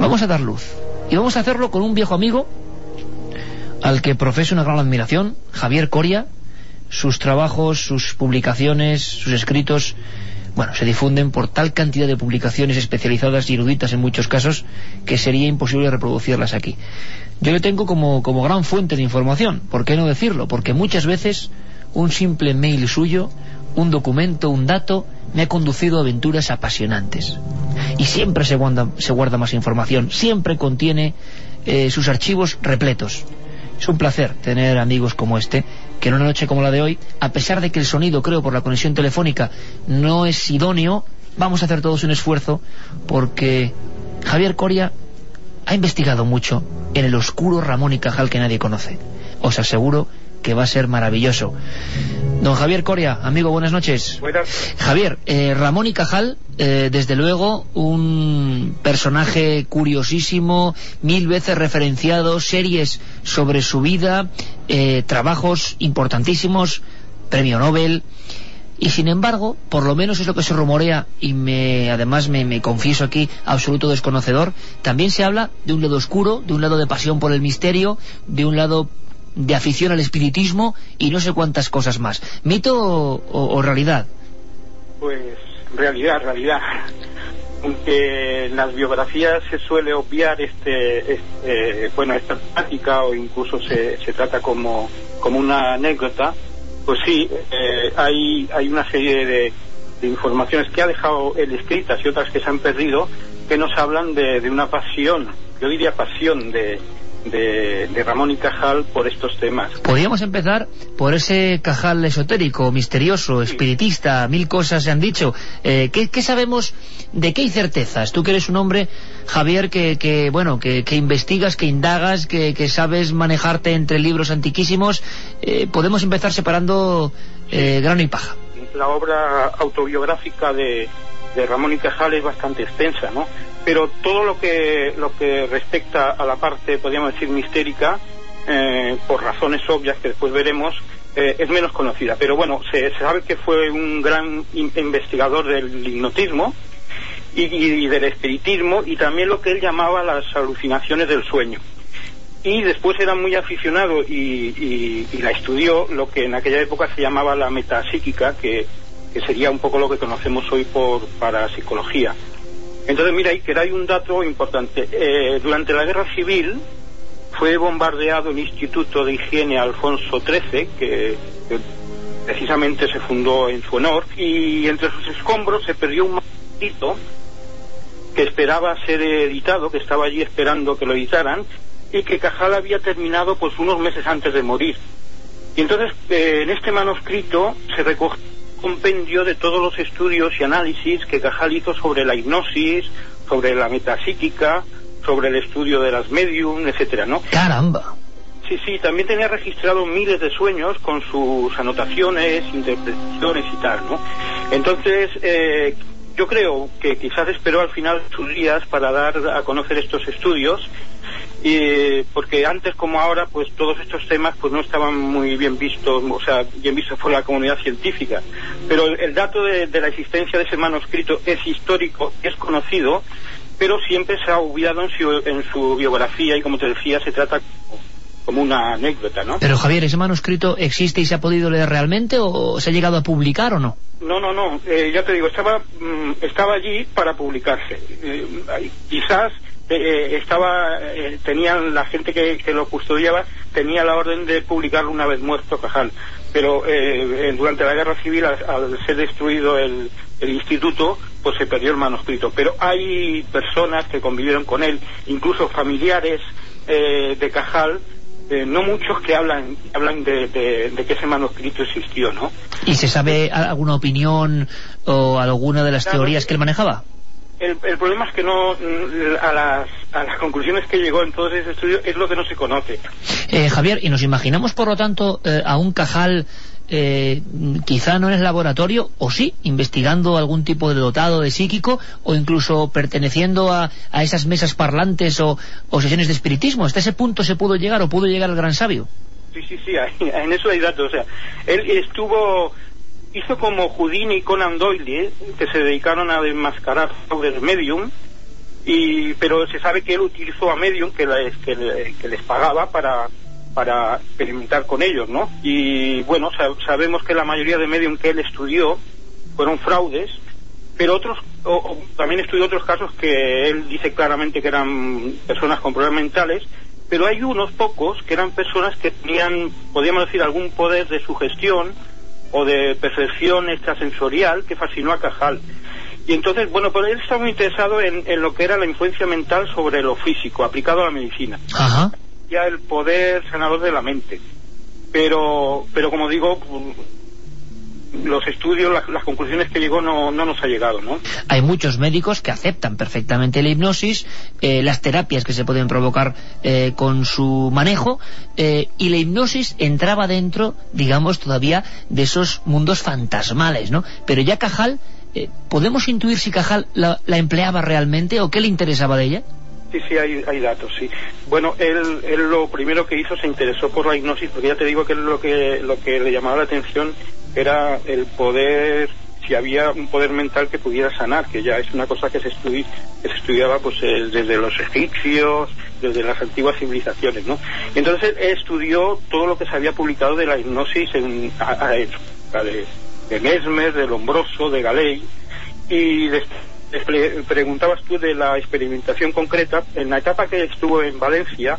Vamos a dar luz. Y vamos a hacerlo con un viejo amigo al que profeso una gran admiración, Javier Coria. Sus trabajos, sus publicaciones, sus escritos, bueno, se difunden por tal cantidad de publicaciones especializadas y eruditas en muchos casos que sería imposible reproducirlas aquí. Yo le tengo como, como gran fuente de información, ¿por qué no decirlo? Porque muchas veces un simple mail suyo, un documento, un dato, me ha conducido a aventuras apasionantes. Y siempre se guarda, más información, siempre contiene eh, sus archivos repletos. Es un placer tener amigos como este, que en una noche como la de hoy, a pesar de que el sonido, creo, por la conexión telefónica, no es idóneo, vamos a hacer todos un esfuerzo, porque Javier Coria ha investigado mucho en el oscuro Ramón y Cajal que nadie conoce. Os aseguro que va a ser maravilloso. Don Javier Coria, amigo, buenas noches. Buenas. Javier, eh, Ramón y Cajal, eh, desde luego, un personaje curiosísimo, mil veces referenciado, series sobre su vida, eh, trabajos importantísimos, premio Nobel... Y sin embargo, por lo menos es lo que se rumorea, y me, además me, me, confieso aquí, absoluto desconocedor, también se habla de un lado oscuro, de un lado de pasión por el misterio, de un lado de afición al espiritismo y no sé cuántas cosas más. ¿Mito o, o realidad? Pues realidad, realidad. Aunque en las biografías se suele obviar este, este bueno, esta temática o incluso se, se trata como, como una anécdota, pues sí, eh, hay, hay una serie de, de, informaciones que ha dejado él escritas y otras que se han perdido que nos hablan de, de una pasión, yo diría pasión de, de, de, Ramón y Cajal por estos temas. Podríamos empezar por ese Cajal esotérico, misterioso, espiritista, sí. mil cosas se han dicho. Eh, ¿qué, ¿qué, sabemos, de qué hay certezas? Tú que eres un hombre, Javier, que, que bueno, que, que, investigas, que indagas, que, que, sabes manejarte entre libros antiquísimos, eh, podemos empezar separando eh, grano y paja. La obra autobiográfica de, de Ramón y Cajal es bastante extensa, ¿no? Pero todo lo que lo que respecta a la parte, podríamos decir, mistérica, eh, por razones obvias que después veremos, eh, es menos conocida. Pero bueno, se, se, sabe que fue un gran investigador del hipnotismo y, del espiritismo y también lo que él llamaba las alucinaciones del sueño. Y después era muy aficionado y, y, la estudió lo que en aquella época se llamaba la metapsíquica, que que sería un poco lo que conocemos hoy por parapsicología. Entonces, mira, ahí que hay un dato importante. Eh, durante la Guerra Civil fue bombardeado el Instituto de Higiene Alfonso XIII, que, precisamente se fundó en su honor, y entre sus escombros se perdió un manuscrito que esperaba ser editado, que estaba allí esperando que lo editaran, y que Cajal había terminado pues unos meses antes de morir. Y entonces eh, en este manuscrito se recoge compendio de todos los estudios y análisis que Cajal hizo sobre la hipnosis, sobre la metapsíquica, sobre el estudio de las medium, etcétera, ¿no? Caramba. Sí, sí, también tenía registrado miles de sueños con sus anotaciones, interpretaciones y tal, ¿no? Entonces, eh, yo creo que quizás esperó al final de sus días para dar a conocer estos estudios y porque antes como ahora pues todos estos temas pues no estaban muy bien vistos o sea bien vistos por la comunidad científica pero el, el dato de, de, la existencia de ese manuscrito es histórico es conocido pero siempre se ha olvidado en su, en su biografía y como te decía se trata como una anécdota, ¿no? Pero Javier, ¿ese manuscrito existe y se ha podido leer realmente o se ha llegado a publicar o no? No, no, no, eh, ya te digo, estaba, mmm, estaba allí para publicarse. Eh, quizás eh, estaba, eh, tenían la gente que, que, lo custodiaba, tenía la orden de publicarlo una vez muerto Cajal. Pero eh, durante la guerra civil, al, al ser destruido el, el, instituto, pues se perdió el manuscrito. Pero hay personas que convivieron con él, incluso familiares eh, de Cajal, eh, no muchos que hablan hablan de, de, de, que ese manuscrito existió, ¿no? ¿Y se sabe alguna opinión o alguna de las claro, teorías que él manejaba? El, el, problema es que no a las a las conclusiones que llegó en todo ese estudio es lo que no se conoce. Eh, Javier, ¿y nos imaginamos, por lo tanto, eh, a un Cajal eh, quizá no en el laboratorio, o sí, investigando algún tipo de dotado de psíquico, o incluso perteneciendo a, a esas mesas parlantes o, o, sesiones de espiritismo. ¿Hasta ese punto se pudo llegar o pudo llegar el gran sabio? Sí, sí, sí, en eso hay datos. O sea, él estuvo, hizo como Houdini y Conan Doyle, que se dedicaron a desmascarar fraudes medium, y, pero se sabe que él utilizó a medium que, les, que, les pagaba para para experimentar con ellos, ¿no? Y bueno, sabemos que la mayoría de medium que él estudió fueron fraudes, pero otros, o, también estudió otros casos que él dice claramente que eran personas con problemas mentales, pero hay unos pocos que eran personas que tenían, podríamos decir, algún poder de sugestión o de percepción extrasensorial que fascinó a Cajal. Y entonces, bueno, pues él estaba muy interesado en, en, lo que era la influencia mental sobre lo físico, aplicado a la medicina. Ajá ya el poder sanador de la mente. Pero, pero como digo, los estudios, las, las, conclusiones que llegó no, no, nos ha llegado, ¿no? Hay muchos médicos que aceptan perfectamente la hipnosis, eh, las terapias que se pueden provocar eh, con su manejo, eh, y la hipnosis entraba dentro, digamos, todavía de esos mundos fantasmales, ¿no? Pero ya Cajal, eh, ¿podemos intuir si Cajal la, la empleaba realmente o qué le interesaba de ella? Sí, sí, hay, hay datos, sí. Bueno, él, él lo primero que hizo se interesó por la hipnosis, porque ya te digo que lo que, lo que le llamaba la atención era el poder, si había un poder mental que pudiera sanar, que ya es una cosa que se, estudi que se estudiaba pues eh, desde los egipcios, desde las antiguas civilizaciones, ¿no? Entonces estudió todo lo que se había publicado de la hipnosis en, a, a, de, de de Lombroso, de Galei, y preguntabas tú de la experimentación concreta, en la etapa que estuvo en Valencia,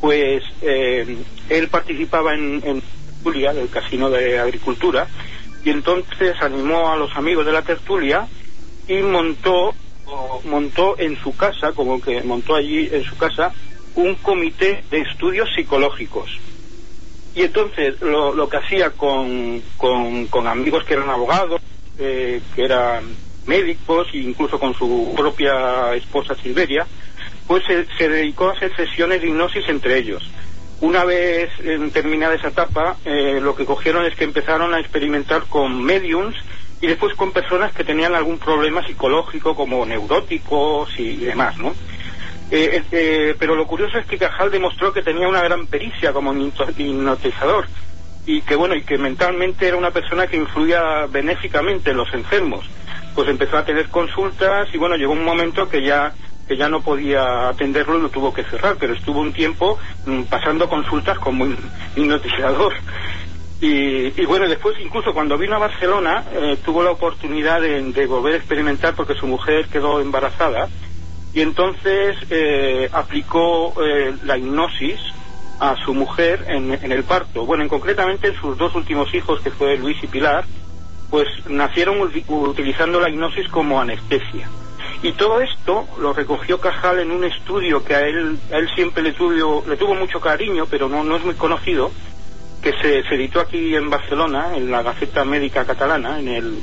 pues eh, él participaba en, en tertulia del Casino de Agricultura y entonces animó a los amigos de la tertulia y montó montó en su casa, como que montó allí en su casa, un comité de estudios psicológicos. Y entonces lo, lo que hacía con, con, amigos que eran abogados, eh, que eran médicos incluso con su propia esposa Silveria, pues se, se, dedicó a hacer sesiones de hipnosis entre ellos. Una vez eh, terminada esa etapa, eh, lo que cogieron es que empezaron a experimentar con mediums y después con personas que tenían algún problema psicológico como neuróticos y demás, ¿no? Eh, eh, pero lo curioso es que Cajal demostró que tenía una gran pericia como hipnotizador y que bueno y que mentalmente era una persona que influía benéficamente en los enfermos pues empezó a tener consultas y bueno, llegó un momento que ya que ya no podía atenderlo y lo tuvo que cerrar, pero estuvo un tiempo mmm, pasando consultas como hipnotizador. Y, y, bueno, después incluso cuando vino a Barcelona eh, tuvo la oportunidad de, de, volver a experimentar porque su mujer quedó embarazada y entonces eh, aplicó eh, la hipnosis a su mujer en, en, el parto. Bueno, en concretamente en sus dos últimos hijos, que fue Luis y Pilar, pues nacieron utilizando la hipnosis como anestesia. Y todo esto lo recogió Cajal en un estudio que a él, a él siempre le tuvo, le tuvo mucho cariño, pero no, no es muy conocido, que se, editó aquí en Barcelona, en la Gaceta Médica Catalana, en el,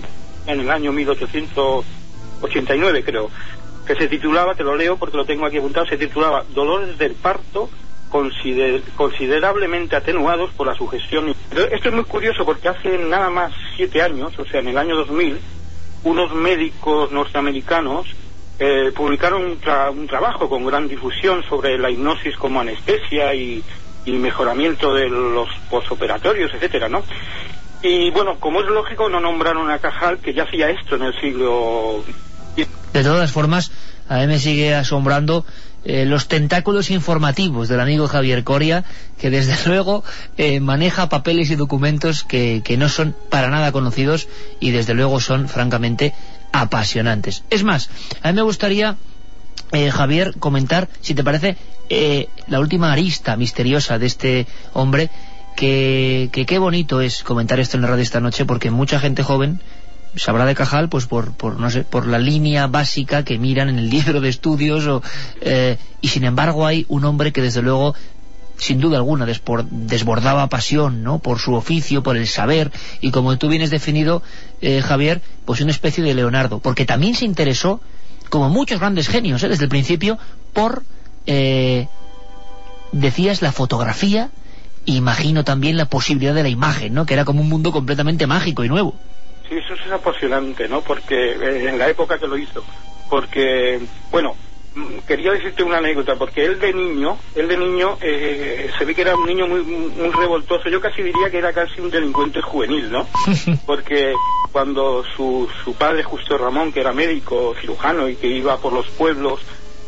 en el año 1889 creo, que se titulaba, te lo leo porque lo tengo aquí apuntado, se titulaba Dolores del parto consider considerablemente atenuados por la sugestión. Esto es muy curioso porque hace nada más siete años, o sea, en el año 2000, unos médicos norteamericanos eh, publicaron un, tra un, trabajo con gran difusión sobre la hipnosis como anestesia y, y mejoramiento de los posoperatorios, etcétera, ¿no? Y bueno, como es lógico, no nombraron a Cajal, que ya hacía esto en el siglo. De todas formas, a mí me sigue asombrando eh, los tentáculos informativos del amigo Javier Coria, que desde luego eh, maneja papeles y documentos que, que, no son para nada conocidos y desde luego son francamente apasionantes. Es más, a mí me gustaría, eh, Javier, comentar, si te parece, eh, la última arista misteriosa de este hombre, que, que qué bonito es comentar esto en la radio esta noche, porque mucha gente joven sabrá de Cajal pues por, por, no sé, por la línea básica que miran en el libro de estudios eh, y sin embargo hay un hombre que desde luego sin duda alguna desbordaba pasión ¿no? por su oficio, por el saber y como tú vienes definido eh, Javier, pues una especie de Leonardo porque también se interesó como muchos grandes genios ¿eh? desde el principio, por, eh, decías, la fotografía, imagino también la posibilidad de la imagen, ¿no? que era como un mundo completamente mágico y nuevo. Sí, eso es apasionante, ¿no? Porque eh, en la época que lo hizo, porque, bueno, quería decirte una anécdota, porque él de niño, él de niño eh, se ve que era un niño muy, muy revoltoso, yo casi diría que era casi un delincuente juvenil, ¿no? Porque cuando su, su padre, Justo Ramón, que era médico, cirujano y que iba por los pueblos,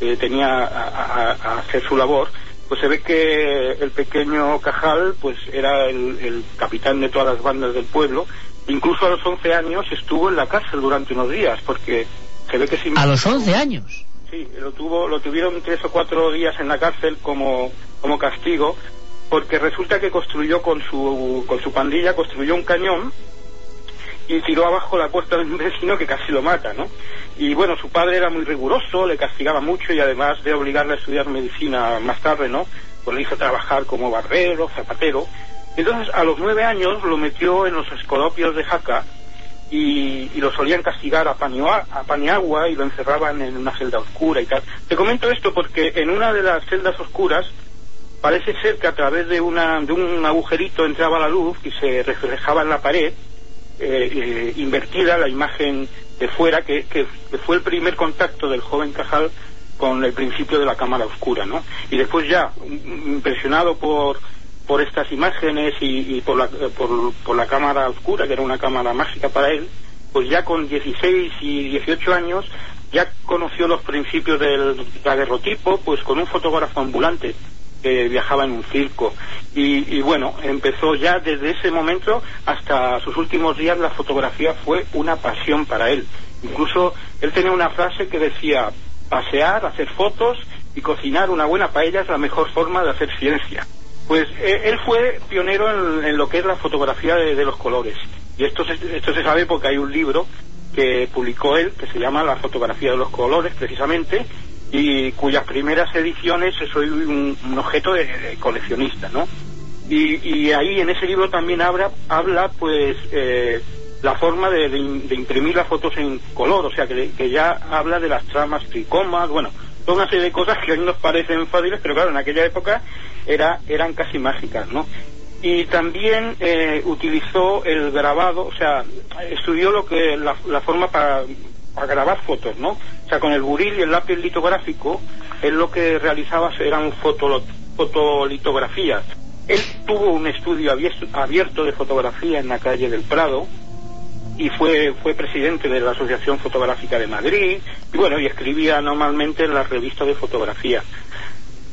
eh, tenía a, a, hacer su labor, pues se ve que el pequeño Cajal pues era el, el capitán de todas las bandas del pueblo Incluso a los 11 años estuvo en la cárcel durante unos días, porque se ve que si... ¿A los 11 años? Sí, lo, tuvo, lo tuvieron tres o cuatro días en la cárcel como, como castigo, porque resulta que construyó con su, con su pandilla, construyó un cañón y tiró abajo la puerta de un vecino que casi lo mata, ¿no? Y bueno, su padre era muy riguroso, le castigaba mucho y además de obligarle a estudiar medicina más tarde, ¿no? Pues le hizo trabajar como barbero, zapatero entonces, a los nueve años lo metió en los escolopios de Jaca y, lo solían castigar a, a Paniagua y lo encerraban en una celda oscura y tal. Te comento esto porque en una de las celdas oscuras parece ser que a través de, una, de un agujerito entraba la luz y se reflejaba en la pared eh, eh, invertida la imagen de fuera, que, que, fue el primer contacto del joven Cajal con el principio de la cámara oscura, ¿no? Y después ya, impresionado por por estas imágenes y, por, la, por, por, la cámara oscura, que era una cámara mágica para él, pues ya con 16 y 18 años ya conoció los principios del daguerrotipo, pues con un fotógrafo ambulante que viajaba en un circo. Y, y, bueno, empezó ya desde ese momento hasta sus últimos días la fotografía fue una pasión para él. Incluso él tenía una frase que decía, pasear, hacer fotos y cocinar una buena paella es la mejor forma de hacer ciencia. Pues eh, él fue pionero en, lo que es la fotografía de, los colores. Y esto se, esto se sabe porque hay un libro que publicó él, que se llama La fotografía de los colores, precisamente, y cuyas primeras ediciones soy un, objeto de, coleccionista, ¿no? Y, ahí en ese libro también habla, habla pues, eh, la forma de, imprimir las fotos en color, o sea, que ya habla de las tramas tricomas, bueno, toda una serie de cosas que hoy nos parecen fáciles, pero claro, en aquella época era, eran casi mágicas, ¿no? Y también eh, utilizó el grabado, o sea, estudió lo que la, forma para, grabar fotos, ¿no? O sea, con el buril y el lápiz litográfico, él lo que realizaba eran foto, fotolitografías. Él tuvo un estudio abierto de fotografía en la calle del Prado, y fue, fue presidente de la Asociación Fotográfica de Madrid, y bueno, y escribía normalmente en las revistas de fotografía.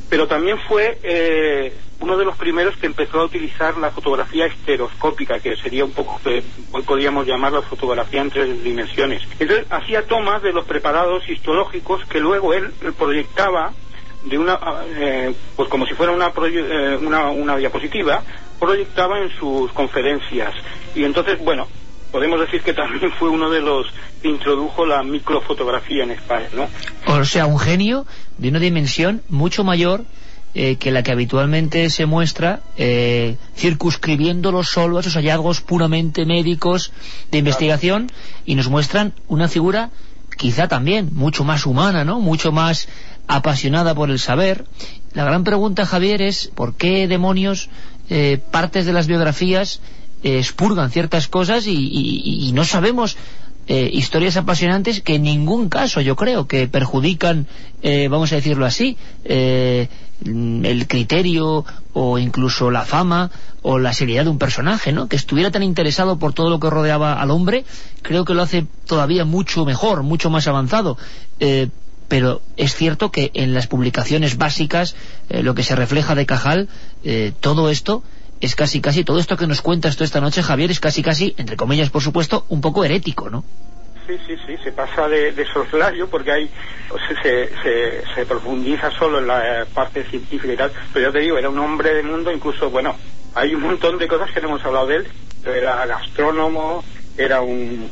Pero también fue eh, uno de los primeros que empezó a utilizar la fotografía estereoscópica, que sería un poco, que hoy podríamos llamar la fotografía en tres dimensiones. Entonces hacía tomas de los preparados histológicos que luego él proyectaba de una, eh, pues como si fuera una, eh, una, una diapositiva, proyectaba en sus conferencias. Y entonces, bueno, podemos decir que también fue uno de los que introdujo la microfotografía en España, ¿no? O sea, un genio de una dimensión mucho mayor eh, que la que habitualmente se muestra, eh, circunscribiéndolo solo a esos hallazgos puramente médicos de investigación, y nos muestran una figura quizá también mucho más humana, ¿no? Mucho más apasionada por el saber. La gran pregunta, Javier, es ¿por qué demonios eh, partes de las biografías expurgan ciertas cosas y, no sabemos eh, historias apasionantes que en ningún caso yo creo que perjudican, eh, vamos a decirlo así, eh, el criterio o incluso la fama o la seriedad de un personaje, ¿no? Que estuviera tan interesado por todo lo que rodeaba al hombre, creo que lo hace todavía mucho mejor, mucho más avanzado. pero es cierto que en las publicaciones básicas, lo que se refleja de Cajal, todo esto es casi casi, todo esto que nos cuentas tú esta noche, Javier, es casi casi, entre comillas por supuesto, un poco herético, ¿no? Sí, sí, sí, se pasa de, de soslayo porque hay, se, se, se, profundiza solo en la parte científica y tal, pero ya te digo, era un hombre de mundo, incluso, bueno, hay un montón de cosas que no hemos hablado de él, era gastrónomo, era un,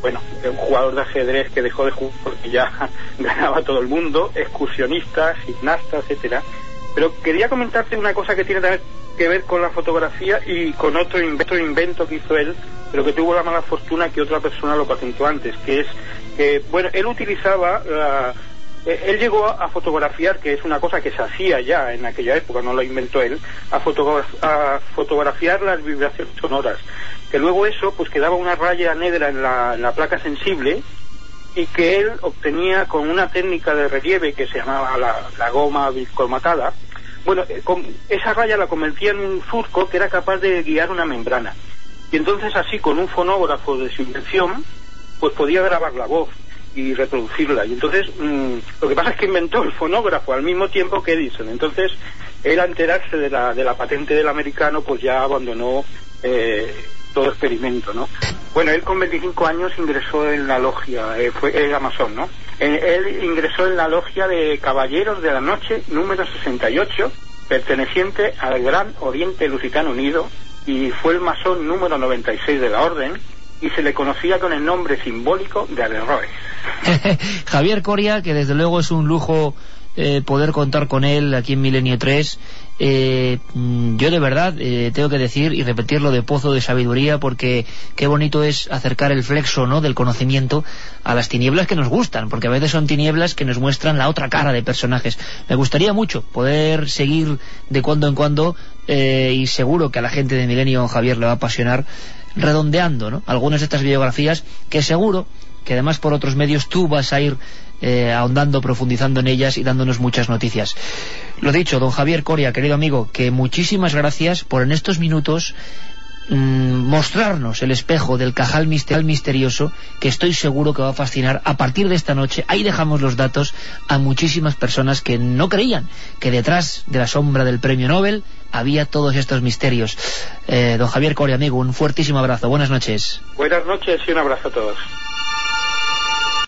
bueno, un jugador de ajedrez que dejó de jugar porque ya ganaba todo el mundo, excursionista, gimnasta, etcétera. Pero quería comentarte una cosa que tiene también que ver con la fotografía y con otro invento, invento que hizo él, pero que tuvo la mala fortuna que otra persona lo patentó antes, que es que, bueno, él utilizaba la eh, él llegó a fotografiar, que es una cosa que se hacía ya en aquella época, no lo inventó él, a, a fotografiar las vibraciones sonoras. Que luego eso, pues quedaba una raya negra en la, placa sensible y que él obtenía con una técnica de relieve que se llamaba la, goma bicromatada. Bueno, eh, esa raya la convertía en un surco que era capaz de guiar una membrana. Y entonces así, con un fonógrafo de su invención, pues podía grabar la voz y reproducirla. Y entonces, mm, lo que pasa es que inventó el fonógrafo al mismo tiempo que Edison. Entonces, él al enterarse de la, de la patente del americano, pues ya abandonó eh, todo experimento, ¿no? Bueno, él con 25 años ingresó en la logia, eh, fue el Amazon, ¿no? Eh, él ingresó en la logia de Caballeros de la Noche número 68, perteneciente al Gran Oriente Lusitano Unido, y fue el masón número 96 de la orden, y se le conocía con el nombre simbólico de Averroes. Javier Coria, que desde luego es un lujo eh, poder contar con él aquí en Milenio 3. Eh, mm, yo de verdad eh, tengo que decir y repetirlo de pozo de sabiduría porque qué bonito es acercar el flexo ¿no? del conocimiento a las tinieblas que nos gustan, porque a veces son tinieblas que nos muestran la otra cara de personajes. Me gustaría mucho poder seguir de cuando en cuando y seguro que a la gente de Milenio Javier le va a apasionar redondeando ¿no? algunas de estas biografías que seguro que además por otros medios tú vas a ir eh, ahondando, profundizando en ellas y dándonos muchas noticias. Lo dicho, don Javier Coria, querido amigo, que muchísimas gracias por en estos minutos mm, mostrarnos el espejo del cajal misterioso que estoy seguro que va a fascinar a partir de esta noche, ahí dejamos los datos a muchísimas personas que no creían que detrás de la sombra del premio Nobel había todos estos misterios. Eh, don Javier Coria, amigo, un fuertísimo abrazo. Buenas noches. Buenas noches y un abrazo a todos.